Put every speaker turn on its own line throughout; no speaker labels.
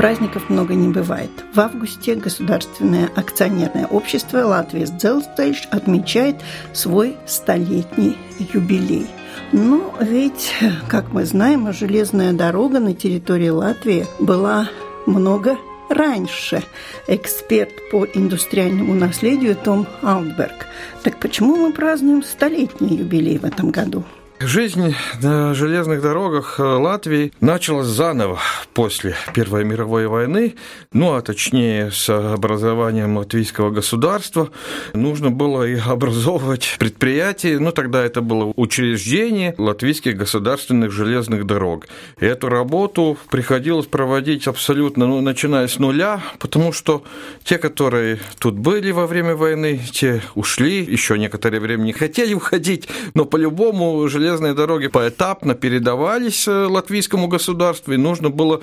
Праздников много не бывает. В августе Государственное акционерное общество Латвия Дzelzceļš отмечает свой столетний юбилей. Но ведь, как мы знаем, железная дорога на территории Латвии была много раньше. Эксперт по индустриальному наследию Том Алтберг. Так почему мы празднуем столетний юбилей в этом году?
Жизнь на железных дорогах Латвии началась заново после Первой мировой войны, ну а точнее с образованием латвийского государства. Нужно было и образовывать предприятия, ну тогда это было учреждение латвийских государственных железных дорог. И эту работу приходилось проводить абсолютно, ну, начиная с нуля, потому что те, которые тут были во время войны, те ушли, еще некоторое время не хотели уходить, но по-любому железные железные дороги поэтапно передавались э, латвийскому государству, и нужно было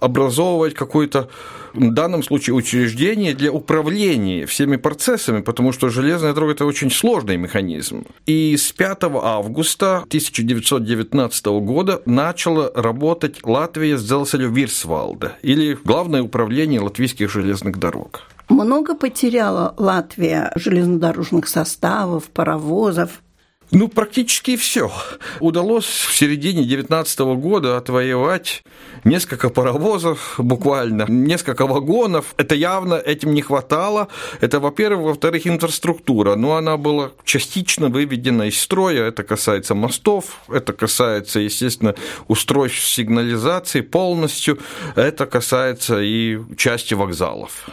образовывать какое-то в данном случае учреждение для управления всеми процессами, потому что железная дорога – это очень сложный механизм. И с 5 августа 1919 года начала работать Латвия с Дзелселю Вирсвалда, или Главное управление латвийских железных дорог.
Много потеряла Латвия железнодорожных составов, паровозов.
Ну, практически все. Удалось в середине 19 года отвоевать несколько паровозов, буквально, несколько вагонов. Это явно этим не хватало. Это, во-первых. Во-вторых, инфраструктура. Но она была частично выведена из строя. Это касается мостов, это касается, естественно, устройств сигнализации полностью. Это касается и части вокзалов.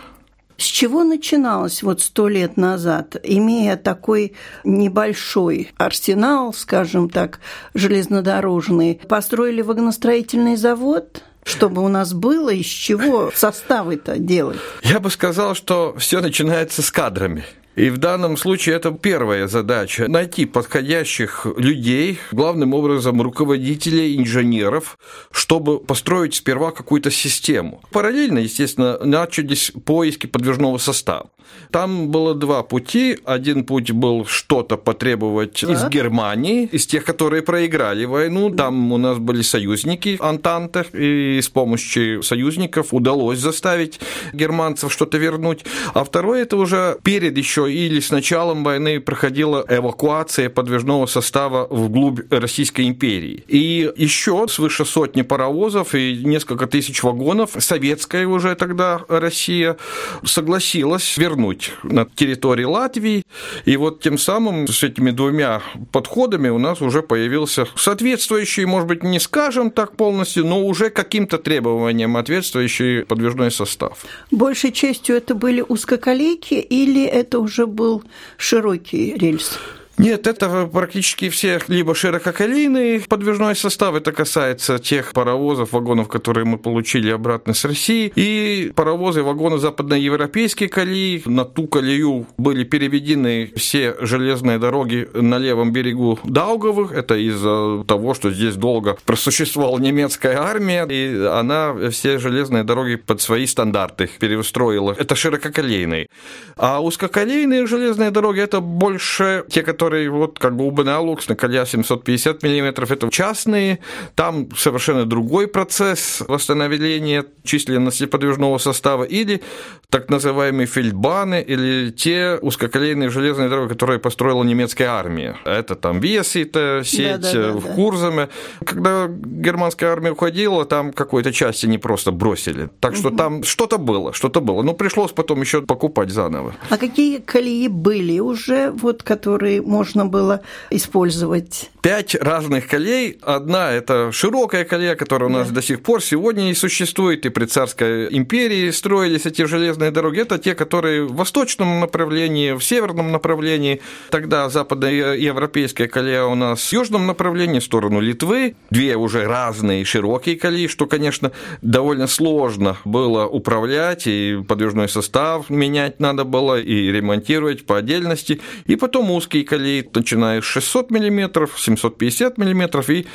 С чего начиналось вот сто лет назад, имея такой небольшой арсенал, скажем так, железнодорожный, построили вагоностроительный завод? чтобы у нас было, из чего составы-то делать?
Я бы сказал, что все начинается с кадрами. И в данном случае это первая задача – найти подходящих людей, главным образом руководителей, инженеров, чтобы построить сперва какую-то систему. Параллельно, естественно, начались поиски подвижного состава. Там было два пути. Один путь был что-то потребовать да. из Германии, из тех, которые проиграли войну. Там у нас были союзники Антанте, и с помощью союзников удалось заставить германцев что-то вернуть. А второе это уже перед еще или с началом войны проходила эвакуация подвижного состава вглубь Российской империи. И еще свыше сотни паровозов и несколько тысяч вагонов советская уже тогда Россия согласилась вернуть на территории Латвии. И вот тем самым с этими двумя подходами у нас уже появился соответствующий, может быть, не скажем так полностью, но уже каким-то требованиям ответствующий подвижной состав.
Большей частью это были узкоколейки или это уже был широкий рельс?
Нет, это практически все либо ширококолейный подвижной состав, это касается тех паровозов, вагонов, которые мы получили обратно с России, и паровозы, вагоны западноевропейские колеи. На ту колею были переведены все железные дороги на левом берегу Даугавых. Это из-за того, что здесь долго просуществовала немецкая армия, и она все железные дороги под свои стандарты перестроила. Это ширококолейные. А узкоколейные железные дороги – это больше те, которые которые вот как бы у Бенелукс на коля 750 мм, это частные, там совершенно другой процесс восстановления численности подвижного состава, или так называемые фельдбаны, или те узкоколейные железные дороги, которые построила немецкая армия. Это там Виасита, сеть да, да, да, в Курзаме. Когда германская армия уходила, там какой-то части не просто бросили. Так что угу. там что-то было, что-то было. Но пришлось потом еще покупать заново.
А какие колеи были уже, вот, которые можно было использовать?
Пять разных колей. Одна – это широкая колея, которая у нас да. до сих пор сегодня и существует, и при царской империи строились эти железные дороги. Это те, которые в восточном направлении, в северном направлении. Тогда западноевропейская колея у нас в южном направлении, в сторону Литвы. Две уже разные широкие колеи, что, конечно, довольно сложно было управлять, и подвижной состав менять надо было, и ремонтировать по отдельности. И потом узкие колеи, начиная с 600 мм, 750 мм и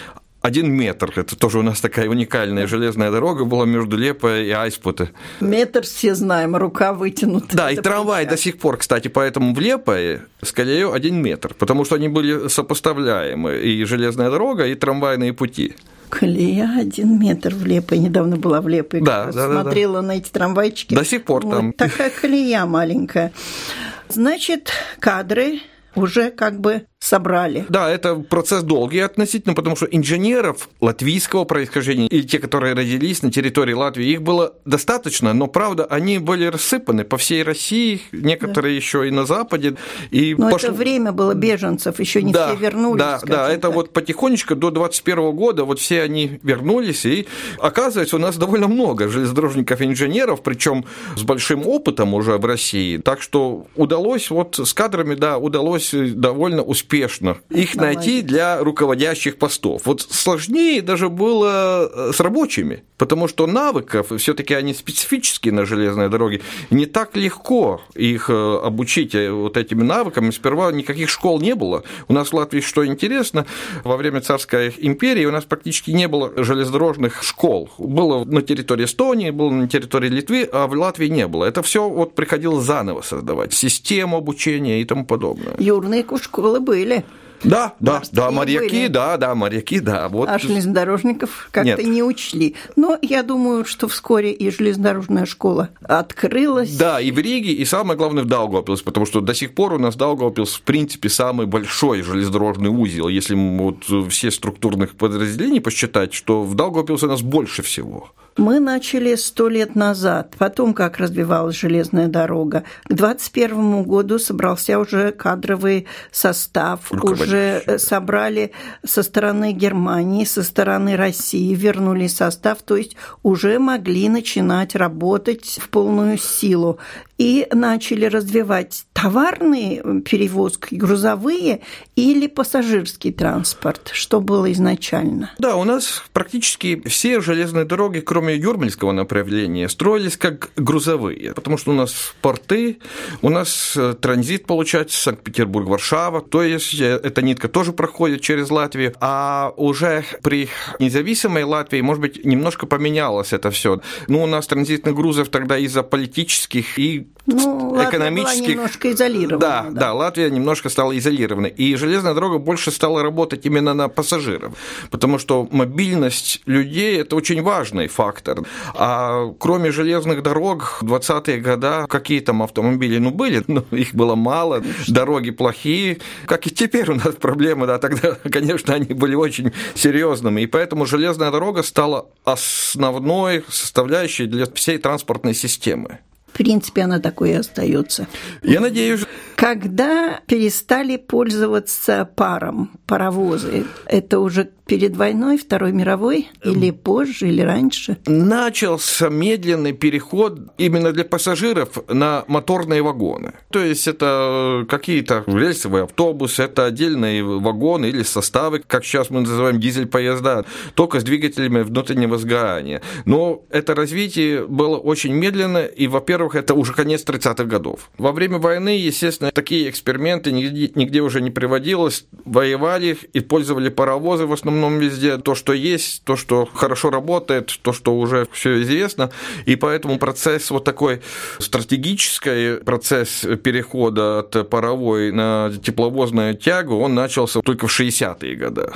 один метр. Это тоже у нас такая уникальная железная дорога была между Лепо и Айспуте.
Метр все знаем, рука вытянута.
Да, и трамвай до сих пор, кстати, поэтому в Лепо с колеей один метр, потому что они были сопоставляемы, и железная дорога, и трамвайные пути.
Колея один метр в Лепо. Недавно была в Лепо.
Да, да,
смотрела
да, да.
на эти трамвайчики.
До сих пор
вот
там.
Такая колея маленькая. Значит, кадры уже как бы собрали.
Да, это процесс долгий относительно, потому что инженеров латвийского происхождения и те, которые родились на территории Латвии, их было достаточно, но правда они были рассыпаны по всей России, некоторые да. еще и на Западе. И
но пошло... это время было беженцев, еще не
да,
все вернулись.
Да, да, это
так.
вот потихонечку до 21 года вот все они вернулись, и оказывается у нас довольно много железнодорожников и инженеров, причем с большим опытом уже в России, так что удалось вот с кадрами, да, удалось довольно успешно успешно их найти для руководящих постов. Вот сложнее даже было э, с рабочими, потому что навыков, все-таки они специфические на железной дороге, не так легко их э, обучить э, вот этими навыками. Сперва никаких школ не было. У нас в Латвии, что интересно, во время царской империи у нас практически не было железнодорожных школ. Было на территории Эстонии, было на территории Литвы, а в Латвии не было. Это все вот приходилось заново создавать, систему обучения и тому подобное.
Юрные школы были были.
Да, да, да, моряки, были. да, да, моряки, да.
Вот. А железнодорожников как-то не учли. Но я думаю, что вскоре и железнодорожная школа открылась.
Да, и в Риге, и самое главное в Даугавпилс, потому что до сих пор у нас Даугавпилс, в принципе, самый большой железнодорожный узел. Если вот все структурных подразделений посчитать, что в Даугавпилсе у нас больше всего.
Мы начали сто лет назад, потом как развивалась железная дорога. К 2021 году собрался уже кадровый состав, уже собрали со стороны Германии, со стороны России, вернули состав, то есть уже могли начинать работать в полную силу и начали развивать товарные перевозки, грузовые или пассажирский транспорт, что было изначально.
Да, у нас практически все железные дороги, кроме Юрмальского направления, строились как грузовые, потому что у нас порты, у нас э, транзит получается Санкт-Петербург-Варшава, то есть э, эта нитка тоже проходит через Латвию, а уже при независимой Латвии, может быть, немножко поменялось это все. Ну, у нас транзитных грузов тогда из-за политических и
ну, экономических... Латвия немножко изолирована.
Да, да, да, Латвия немножко стала изолированной. И железная дорога больше стала работать именно на пассажиров, потому что мобильность людей – это очень важный фактор. А кроме железных дорог, в 20-е годы какие там автомобили, ну, были, но их было мало, дороги плохие, как и теперь у нас проблемы, да, тогда, конечно, они были очень серьезными, и поэтому железная дорога стала основной составляющей для всей транспортной системы.
В принципе, она такой и остается.
Я надеюсь.
Когда перестали пользоваться паром, паровозы, это уже перед войной, Второй мировой, или позже, или раньше?
Начался медленный переход именно для пассажиров на моторные вагоны. То есть это какие-то рельсовые автобусы, это отдельные вагоны или составы, как сейчас мы называем дизель-поезда, только с двигателями внутреннего сгорания. Но это развитие было очень медленно, и, во-первых, это уже конец 30-х годов. Во время войны, естественно, такие эксперименты нигде, нигде уже не приводилось. Воевали и пользовали паровозы в основном везде то, что есть, то, что хорошо работает, то, что уже все известно. И поэтому процесс вот такой стратегический, процесс перехода от паровой на тепловозную тягу, он начался только в 60-е годы.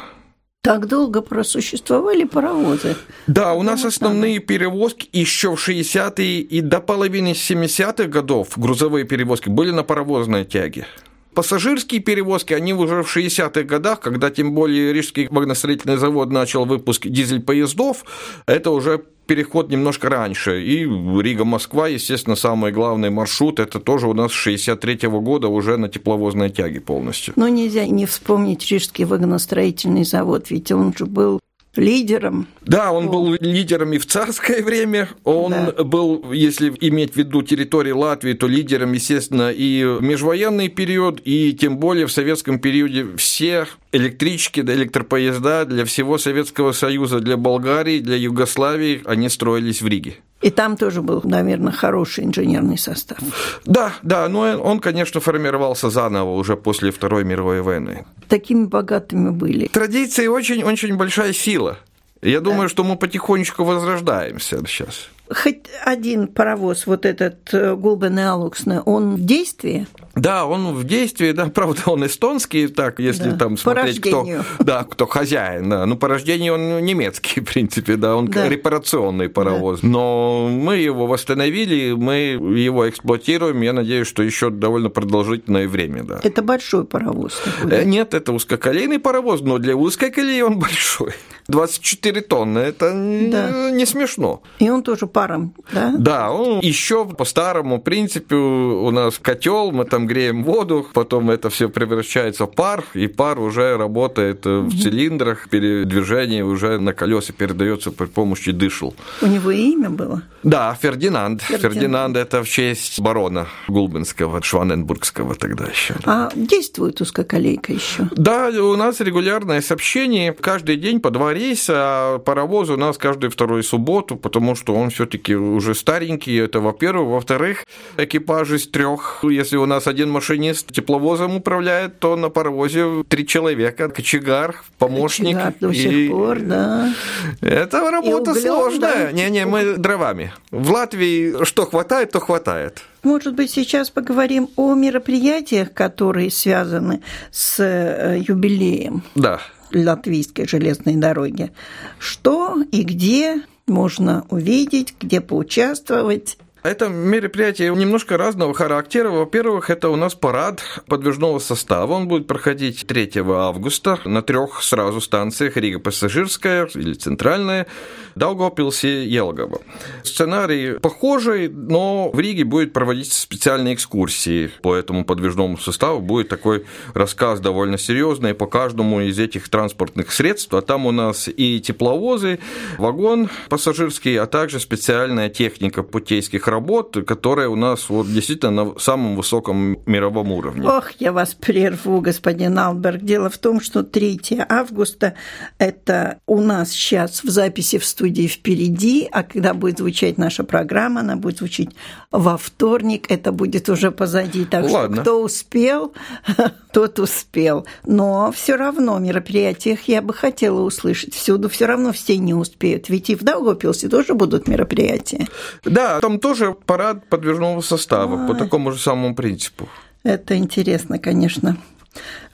Так долго просуществовали паровозы.
Да, у нас основные перевозки еще в 60-е и до половины 70-х годов грузовые перевозки были на паровозной тяге. Пассажирские перевозки, они уже в 60-х годах, когда тем более Рижский вагоностроительный завод начал выпуск дизель-поездов, это уже переход немножко раньше. И Рига-Москва, естественно, самый главный маршрут, это тоже у нас с 63 -го года уже на тепловозной тяге полностью.
Но нельзя не вспомнить Рижский вагоностроительный завод, ведь он же был лидером.
Да, он был лидером и в царское время. Он да. был, если иметь в виду территории Латвии, то лидером, естественно, и в межвоенный период, и тем более в советском периоде все электрички, электропоезда для всего Советского Союза, для Болгарии, для Югославии, они строились в Риге.
И там тоже был, наверное, хороший инженерный состав.
Да, да, но он, конечно, формировался заново уже после Второй мировой войны.
Такими богатыми были.
Традиции очень-очень большая сила. Я да. думаю, что мы потихонечку возрождаемся сейчас.
Хоть один паровоз, вот этот э, Гулбен Алуксне, он в действии?
Да, он в действии, да, правда, он эстонский, так, если да, там смотреть, кто, да, кто хозяин, да. Ну, по рождению он немецкий, в принципе, да, он да. репарационный паровоз. Да. Но мы его восстановили, мы его эксплуатируем, я надеюсь, что еще довольно продолжительное время, да.
Это большой паровоз?
Такой, да? Э, нет, это узкоколейный паровоз, но для узкой колеи он большой. 24 тонны, это да. не смешно.
И он тоже паром, да?
Да, он еще по старому принципу у нас котел, мы там греем воду, потом это все превращается в пар, и пар уже работает в цилиндрах, передвижение уже на колеса передается при помощи дышл.
У него имя было?
Да, Фердинанд. Фердинанд, Фердинанд это в честь барона Гулбинского, Шваненбургского тогда еще.
А действует узкоколейка еще?
Да, у нас регулярное сообщение, каждый день по два рейса, а паровоз у нас каждую вторую субботу, потому что он все-таки уже старенький, это во-первых. Во-вторых, экипаж из трех, если у нас один машинист тепловозом управляет, то на паровозе три человека, кочегар, помощник.
Кочегар до сих и... пор, да.
Это работа углем, сложная. Не-не, да? мы дровами. В Латвии что хватает, то хватает.
Может быть, сейчас поговорим о мероприятиях, которые связаны с э, юбилеем.
Да.
Латвийской железной дороги. Что и где можно увидеть, где поучаствовать.
Это мероприятие немножко разного характера. Во-первых, это у нас парад подвижного состава. Он будет проходить 3 августа на трех сразу станциях Рига пассажирская или центральная, Даугавпилс и Елгова. Сценарий похожий, но в Риге будет проводиться специальные экскурсии по этому подвижному составу. Будет такой рассказ довольно серьезный по каждому из этих транспортных средств. А там у нас и тепловозы, вагон пассажирский, а также специальная техника путейских работ, которая у нас вот действительно на самом высоком мировом уровне.
Ох, я вас прерву, господин Алберг. Дело в том, что 3 августа – это у нас сейчас в записи в студии впереди, а когда будет звучать наша программа, она будет звучать во вторник, это будет уже позади. Так Ладно. что кто успел, тот успел. Но все равно в мероприятиях я бы хотела услышать. Всюду все равно все не успеют. Ведь и в Даугавпилсе тоже будут мероприятия.
Да, там тоже тоже парад подвижного состава Ой. по такому же самому принципу.
Это интересно, конечно.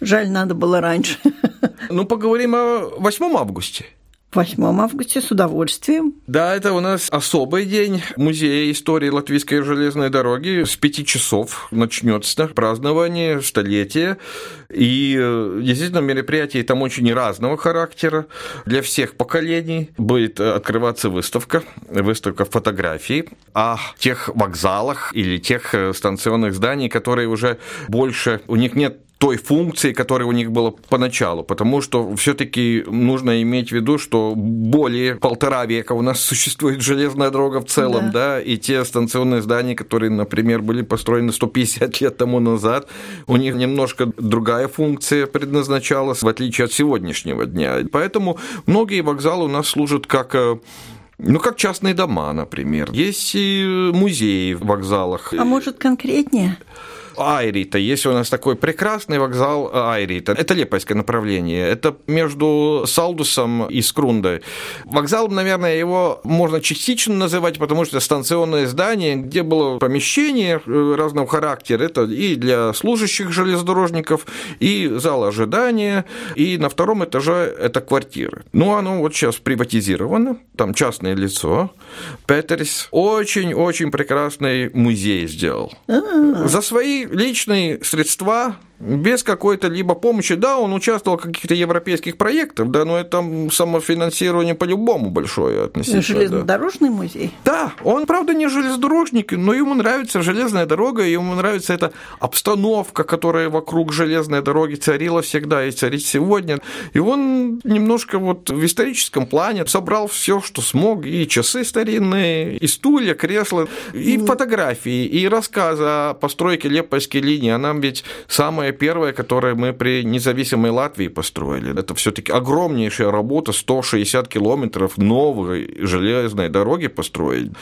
Жаль, надо было раньше.
Ну, поговорим о 8 августе.
8 августа с удовольствием.
Да, это у нас особый день Музея истории Латвийской железной дороги. С пяти часов начнется празднование столетия. И э, действительно, мероприятие там очень разного характера для всех поколений. Будет открываться выставка, выставка фотографий о тех вокзалах или тех э, станционных зданий, которые уже больше, у них нет той функции, которая у них была поначалу, потому что все-таки нужно иметь в виду, что более полтора века у нас существует железная дорога в целом, да, да и те станционные здания, которые, например, были построены 150 лет тому назад, у них немножко другая функция предназначалась, в отличие от сегодняшнего дня. Поэтому многие вокзалы у нас служат как э, ну, как частные дома, например. Есть и музеи в вокзалах.
А может, конкретнее?
Айрита. Есть у нас такой прекрасный вокзал Айрита. Это Лепойское направление. Это между Салдусом и Скрундой. Вокзалом, наверное, его можно частично называть, потому что станционное здание, где было помещение э, разного характера. Это и для служащих железнодорожников, и зал ожидания, и на втором этаже это квартиры. Ну, оно вот сейчас приватизировано, там частное лицо. Петерс очень-очень прекрасный музей сделал. А. За свои личные средства без какой-то либо помощи. Да, он участвовал в каких-то европейских проектах, да, но это самофинансирование по-любому большое относительно.
Железнодорожный да. музей?
Да, он, правда, не железнодорожник, но ему нравится железная дорога, ему нравится эта обстановка, которая вокруг железной дороги царила всегда и царит сегодня. И он немножко вот в историческом плане собрал все, что смог, и часы старинные, и стулья, кресла, и фотографии, и рассказы о постройке Лепойской линии. Она ведь самая первая, которую мы при независимой Латвии построили. Это все таки огромнейшая работа, 160 километров новой железной дороги построить.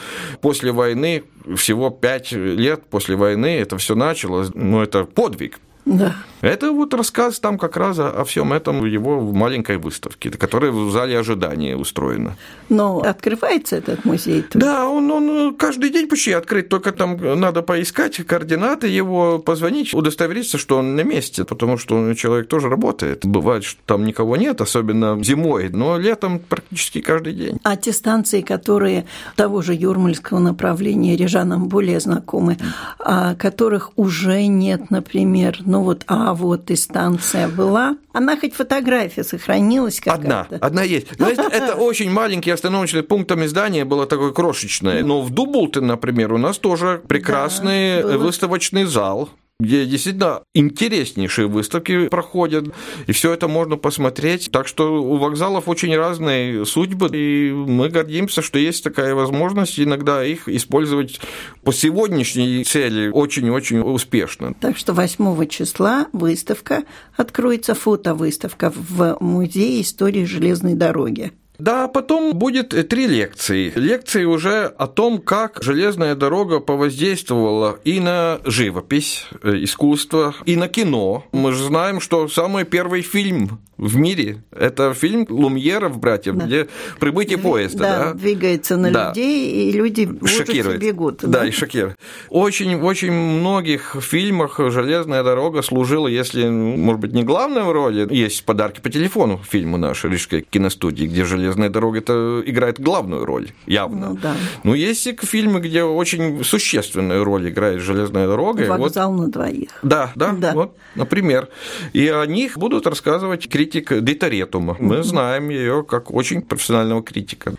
После войны, всего 5 лет после войны это все началось, ну, это подвиг.
Да.
Это вот рассказ там как раз о, о всем этом его в маленькой выставке, которая в зале ожидания устроена.
Но открывается этот музей?
Тут? Да, он, он каждый день почти открыт, только там надо поискать координаты его, позвонить, удостовериться, что он на месте, потому что человек тоже работает. Бывает, что там никого нет, особенно зимой, но летом практически каждый день.
А те станции, которые того же юрмальского направления, рижанам более знакомы, а которых уже нет, например, ну вот, а вот и станция была. Она хоть фотография сохранилась
какая-то? Одна, одна есть. Знаете, это очень маленький остановочный пункт там здание было такое крошечное. Но в Дублте, например, у нас тоже прекрасный выставочный зал где действительно интереснейшие выставки проходят, и все это можно посмотреть. Так что у вокзалов очень разные судьбы, и мы гордимся, что есть такая возможность иногда их использовать по сегодняшней цели очень-очень успешно.
Так что 8 числа выставка откроется, фотовыставка в Музее истории железной дороги.
Да, потом будет три лекции. Лекции уже о том, как железная дорога повоздействовала и на живопись, э, искусство, и на кино. Мы же знаем, что самый первый фильм в мире. Это фильм Лумьеров, братьев, да. где прибытие поезда.
Да, да? двигается на да. людей, и люди Шокирует. бегут.
Да, да, и шокирует. Очень, в очень многих фильмах железная дорога служила, если, может быть, не главной роли, есть подарки по телефону фильму нашей Рижской киностудии, где железная дорога это играет главную роль, явно.
Ну, да.
Но есть и фильмы, где очень существенную роль играет железная дорога.
Вокзал вот... на двоих.
Да, да, да, вот, например. И о них будут рассказывать критик Дитаретума. Мы знаем ее как очень профессионального критика.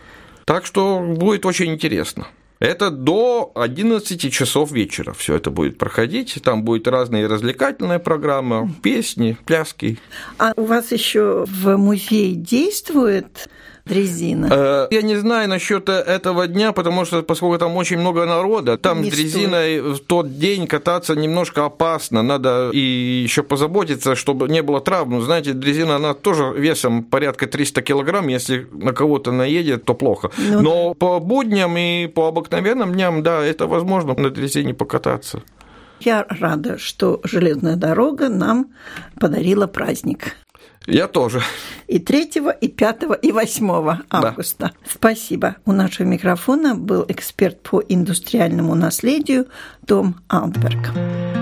Так что будет очень интересно. Это до 11 часов вечера все это будет проходить. Там будет разные развлекательные программы, песни, пляски.
А у вас еще в музее действует дрезина?
Э, я не знаю насчет этого дня, потому что поскольку там очень много народа, там не с дрезиной стоит. в тот день кататься немножко опасно. Надо и еще позаботиться, чтобы не было травм. Знаете, дрезина, она тоже весом порядка 300 килограмм. Если на кого-то наедет, то плохо. Ну, Но да. по будням и по обыкновенным дням, да, это возможно на дрезине покататься.
Я рада, что железная дорога нам подарила праздник.
Я тоже.
И 3, и 5, и 8 августа. Да. Спасибо. У нашего микрофона был эксперт по индустриальному наследию Том Алтберг.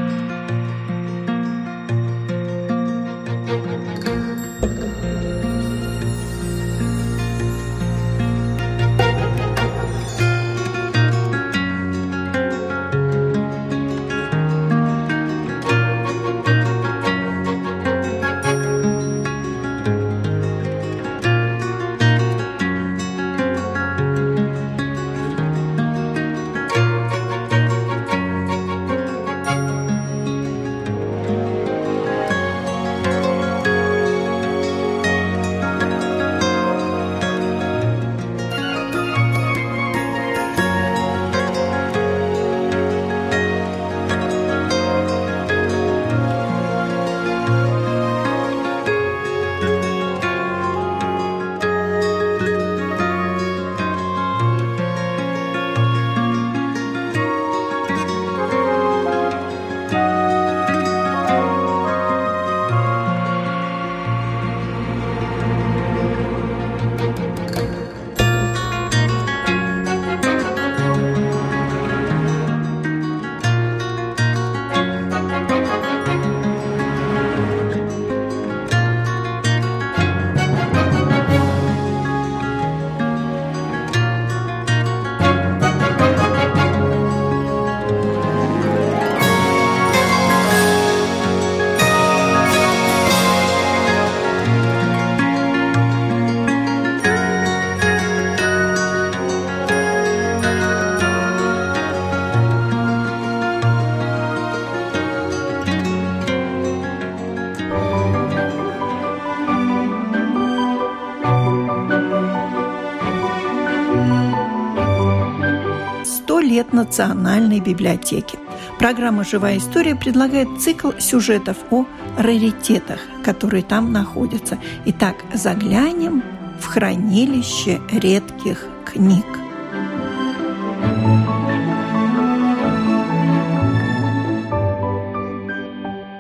Национальной библиотеки. Программа «Живая история» предлагает цикл сюжетов о раритетах, которые там находятся. Итак, заглянем в хранилище редких книг.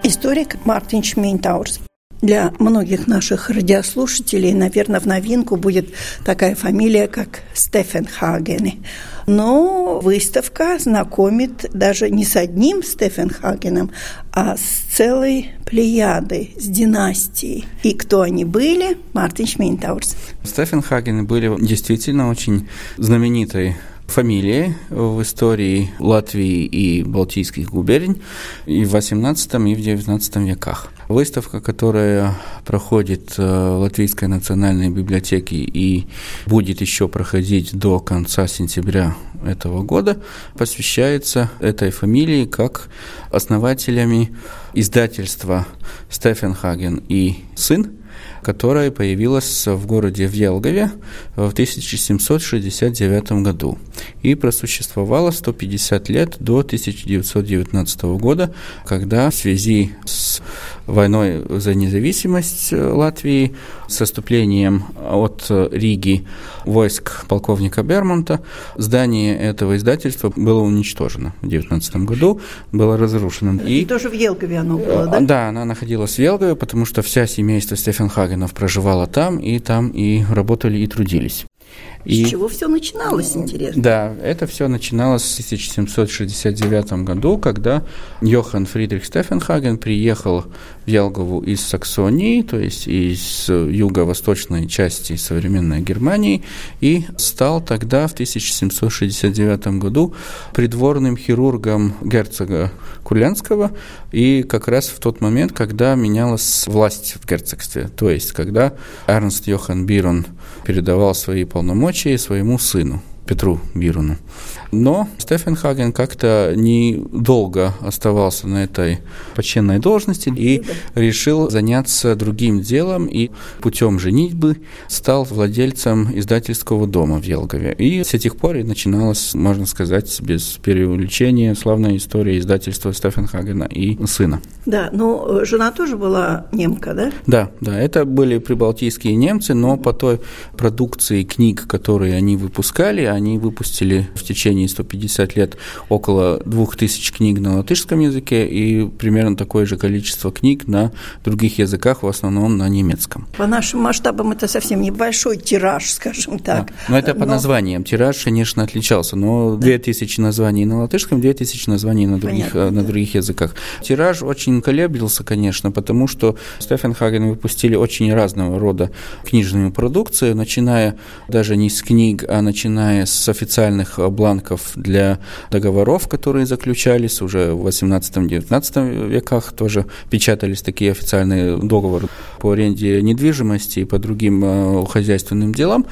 Историк Мартин Шмейнтаурс для многих наших радиослушателей, наверное, в новинку будет такая фамилия, как Стефен Хагене. Но выставка знакомит даже не с одним Стефен Хагеном, а с целой плеядой, с династией. И кто они были? Мартин Шмейнтаурс.
Стефен Хагены были действительно очень знаменитой фамилии в истории Латвии и Балтийских губерний и в XVIII и в XIX веках. Выставка, которая проходит э, в Латвийской национальной библиотеке и будет еще проходить до конца сентября этого года, посвящается этой фамилии как основателями издательства Стефен Хаген и сын которая появилась в городе Вьелгове в 1769 году и просуществовала 150 лет до 1919 года, когда в связи с войной за независимость Латвии, с отступлением от Риги войск полковника Бермонта, здание этого издательства было уничтожено в 19 году, было разрушено.
И, тоже в Елгове оно было, да?
Да, она находилась в Елгове, потому что вся семейство Стефенхагенов проживала там, и там и работали, и трудились.
И, С чего все начиналось, интересно?
Да, это все начиналось в 1769 году, когда Йохан Фридрих Стефенхаген приехал в Ялгову из Саксонии, то есть из юго-восточной части современной Германии, и стал тогда, в 1769 году, придворным хирургом герцога Курленского, и как раз в тот момент, когда менялась власть в герцогстве, то есть когда Эрнст Йохан Бирон передавал свои полномочия своему сыну. Петру Бируну. Но Стефан Хаген как-то недолго оставался на этой почтенной должности и решил заняться другим делом и путем женитьбы стал владельцем издательского дома в Елгове. И с этих пор и начиналась, можно сказать, без преувеличения, славная история издательства Стефан Хагена и сына.
Да, но жена тоже была немка, да?
Да, да, это были прибалтийские немцы, но по той продукции книг, которые они выпускали, они выпустили в течение 150 лет около 2000 книг на латышском языке и примерно такое же количество книг на других языках, в основном на немецком.
По нашим масштабам это совсем небольшой тираж, скажем так.
Да. Но это по но... названиям. Тираж, конечно, отличался, но да. 2000 названий на латышском, 2000 названий на других, Понятно, на да. других языках. Тираж очень колеблился, конечно, потому что Стефан Хаген выпустили очень разного рода книжную продукцию, начиная даже не с книг, а начиная с официальных бланков для договоров, которые заключались уже в 18-19 веках, тоже печатались такие официальные договоры по аренде недвижимости и по другим э, хозяйственным делам.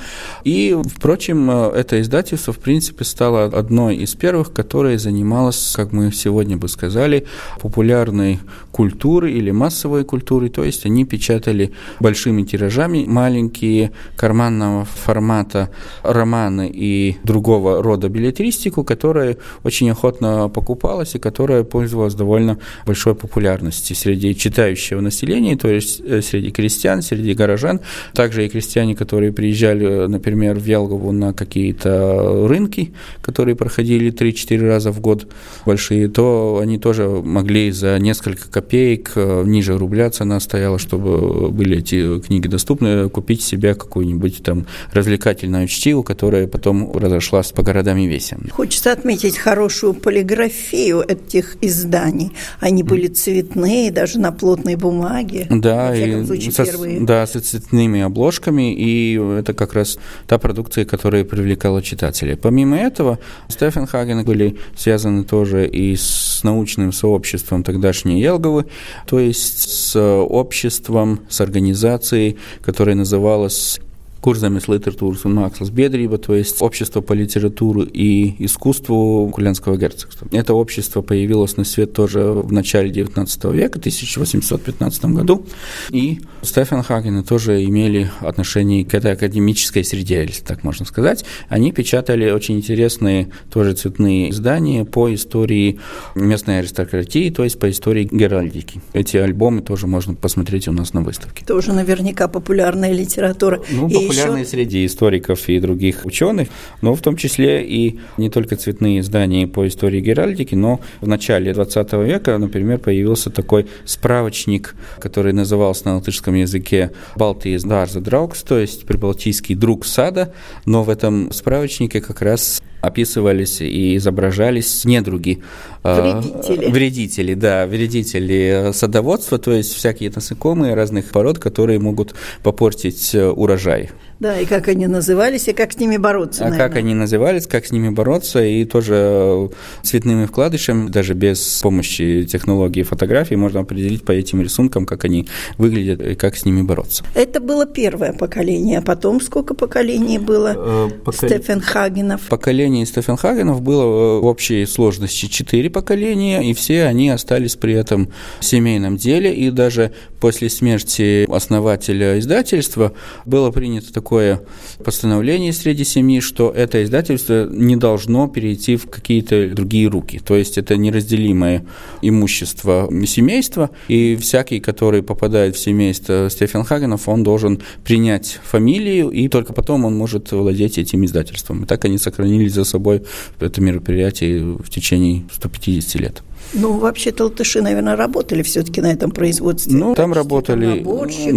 И, впрочем, э, это издательство, в принципе, стало одной из первых, которое занималось, как мы сегодня бы сказали, популярной культурой или массовой культурой, то есть они печатали большими тиражами маленькие карманного формата романы и другого рода билетристику, которая очень охотно покупалась и которая пользовалась довольно большой популярностью среди читающего населения, то есть э, среди крестьян, среди горожан, также и крестьяне, которые приезжали, например, в Ялгову на какие-то рынки, которые проходили 3-4 раза в год большие, то они тоже могли за несколько копеек, э, ниже рубля цена стояла, чтобы были эти книги доступны, купить себе какую-нибудь там развлекательную чтиву, которая потом разошлась по городам и весям.
Хочется отметить хорошую полиграфию этих изданий. Они были цветные, даже на плотной бумаге.
Да, и случае, со, первые. да, с цветными обложками, и это как раз та продукция, которая привлекала читателей. Помимо этого, Стефан Хаген были связаны тоже и с научным сообществом тогдашней Елговы, то есть с обществом, с организацией, которая называлась Курсами литературы un mākslas biedrība, то есть общество по литературе и искусству Кулянского герцогства. Это общество появилось на свет тоже в начале XIX века, 1815 году, и Стефан Хаген тоже имели отношение к этой академической среде, если так можно сказать. Они печатали очень интересные тоже цветные издания по истории местной аристократии, то есть по истории геральдики. Эти альбомы тоже можно посмотреть у нас на выставке.
Тоже наверняка популярная литература.
Ну, и популярные еще... среди историков и других ученых, но в том числе и не только цветные издания по истории геральдики, но в начале 20 века, например, появился такой справочник, который назывался на латышском языке «Балтиес Дарза Драукс», то есть «Прибалтийский друг сада», но в этом справочнике как раз описывались и изображались недруги.
А, вредители.
Вредители, да, вредители садоводства, то есть всякие насекомые разных пород, которые могут попортить э, урожай.
Да, и как они назывались, и как с ними бороться.
А наверное. как они назывались, как с ними бороться, и тоже э, цветными вкладышами, даже без помощи технологии фотографии, можно определить по этим рисункам, как они выглядят и как с ними бороться.
Это было первое поколение, а потом сколько поколений было э, Покол... Стефенхагенов?
Поколений Стефенхагенов было в общей сложности четыре поколения, и все они остались при этом семейном деле, и даже после смерти основателя издательства было принято такое такое постановление среди семьи, что это издательство не должно перейти в какие-то другие руки. То есть это неразделимое имущество семейства, и всякий, который попадает в семейство Стефенхагенов, он должен принять фамилию, и только потом он может владеть этим издательством. И так они сохранили за собой это мероприятие в течение 150 лет.
Ну, вообще-то латыши, наверное, работали все-таки на этом производстве.
Ну, там работали,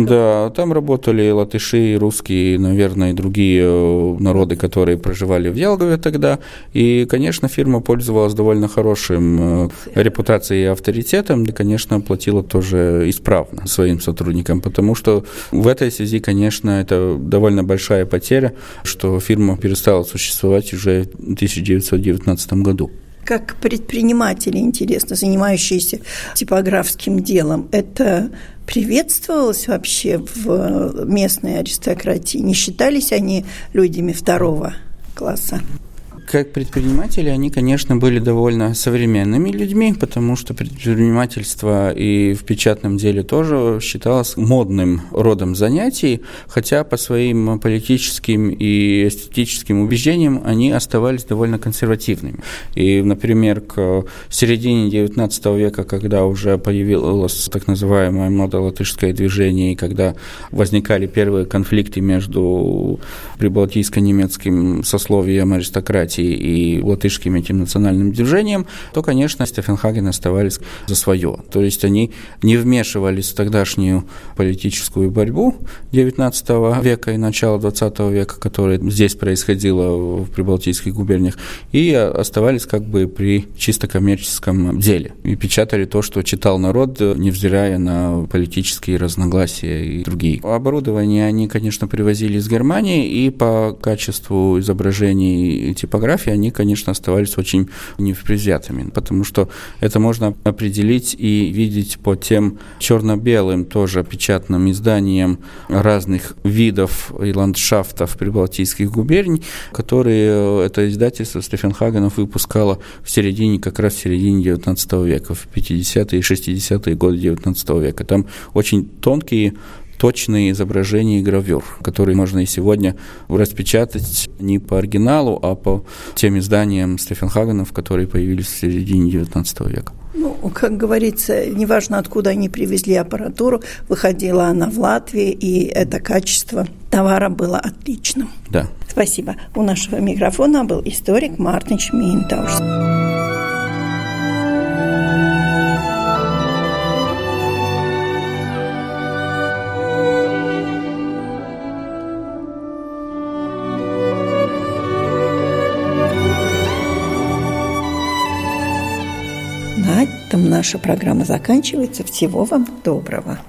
да, там работали латыши, русские, наверное, и другие э, народы, которые проживали в Ялгове тогда. И, конечно, фирма пользовалась довольно хорошим э, репутацией и авторитетом, и, конечно, платила тоже исправно своим сотрудникам, потому что в этой связи, конечно, это довольно большая потеря, что фирма перестала существовать уже в 1919 году
как предприниматели, интересно, занимающиеся типографским делом, это приветствовалось вообще в местной аристократии? Не считались они людьми второго класса?
Как предприниматели, они, конечно, были довольно современными людьми, потому что предпринимательство и в печатном деле тоже считалось модным родом занятий, хотя по своим политическим и эстетическим убеждениям они оставались довольно консервативными. И, например, к середине XIX века, когда уже появилось так называемое модолатышское движение, и когда возникали первые конфликты между прибалтийско-немецким сословием аристократии Хорватии и латышским этим национальным движением, то, конечно, Стефенхаген оставались за свое. То есть они не вмешивались в тогдашнюю политическую борьбу XIX века и начала XX века, которая здесь происходила в прибалтийских губерниях, и оставались как бы при чисто коммерческом деле. И печатали то, что читал народ, невзирая на политические разногласия и другие. Оборудование они, конечно, привозили из Германии, и по качеству изображений типографии фотографии, они, конечно, оставались очень непредвзятыми, потому что это можно определить и видеть по тем черно-белым тоже печатным изданиям разных видов и ландшафтов прибалтийских губерний, которые это издательство Стефенхагенов выпускало в середине, как раз в середине 19 века, в 50-е и 60-е годы 19 века. Там очень тонкие точные изображения и гравюр, которые можно и сегодня распечатать не по оригиналу, а по тем изданиям Стефенхагенов, которые появились в середине XIX века.
Ну, как говорится, неважно, откуда они привезли аппаратуру, выходила она в Латвии, и это качество товара было отличным.
Да.
Спасибо. У нашего микрофона был историк Мартин Шминтаус. Наша программа заканчивается. Всего вам доброго.